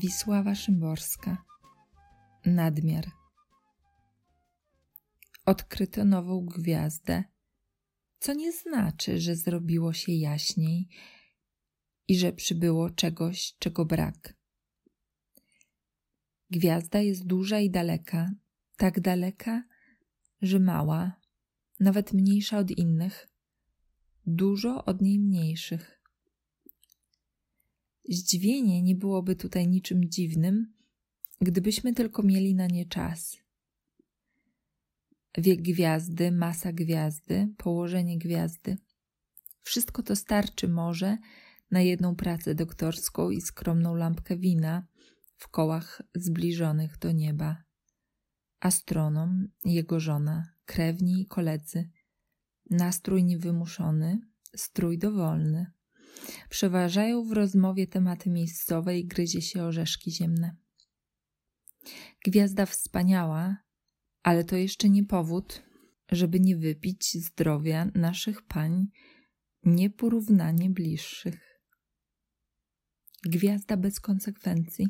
Wisława Szymborska Nadmiar Odkryto nową gwiazdę, co nie znaczy, że zrobiło się jaśniej i że przybyło czegoś, czego brak. Gwiazda jest duża i daleka, tak daleka, że mała, nawet mniejsza od innych, dużo od niej mniejszych. Zdziwienie nie byłoby tutaj niczym dziwnym, gdybyśmy tylko mieli na nie czas. Wiek gwiazdy, masa gwiazdy, położenie gwiazdy. Wszystko to starczy może na jedną pracę doktorską i skromną lampkę wina w kołach zbliżonych do nieba. Astronom, jego żona, krewni i koledzy. Nastrój niewymuszony, strój dowolny. Przeważają w rozmowie tematy miejscowe i gryzie się orzeszki ziemne. Gwiazda wspaniała, ale to jeszcze nie powód, żeby nie wypić zdrowia naszych pań nieporównanie bliższych. Gwiazda bez konsekwencji,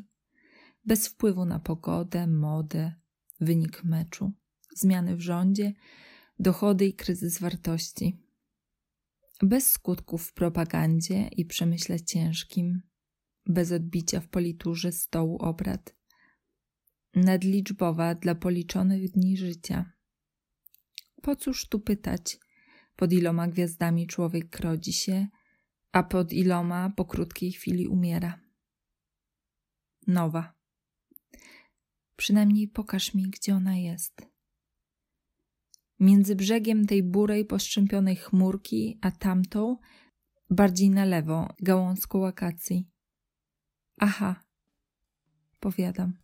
bez wpływu na pogodę, modę, wynik meczu, zmiany w rządzie, dochody i kryzys wartości. Bez skutków w propagandzie i przemyśle ciężkim, bez odbicia w politurze stołu obrad. Nadliczbowa dla policzonych dni życia. Po cóż tu pytać, pod iloma gwiazdami człowiek rodzi się, a pod iloma po krótkiej chwili umiera. Nowa. Przynajmniej pokaż mi, gdzie ona jest. Między brzegiem tej burej, postrzępionej chmurki, a tamtą, bardziej na lewo, gałązką akacji. Aha, powiadam.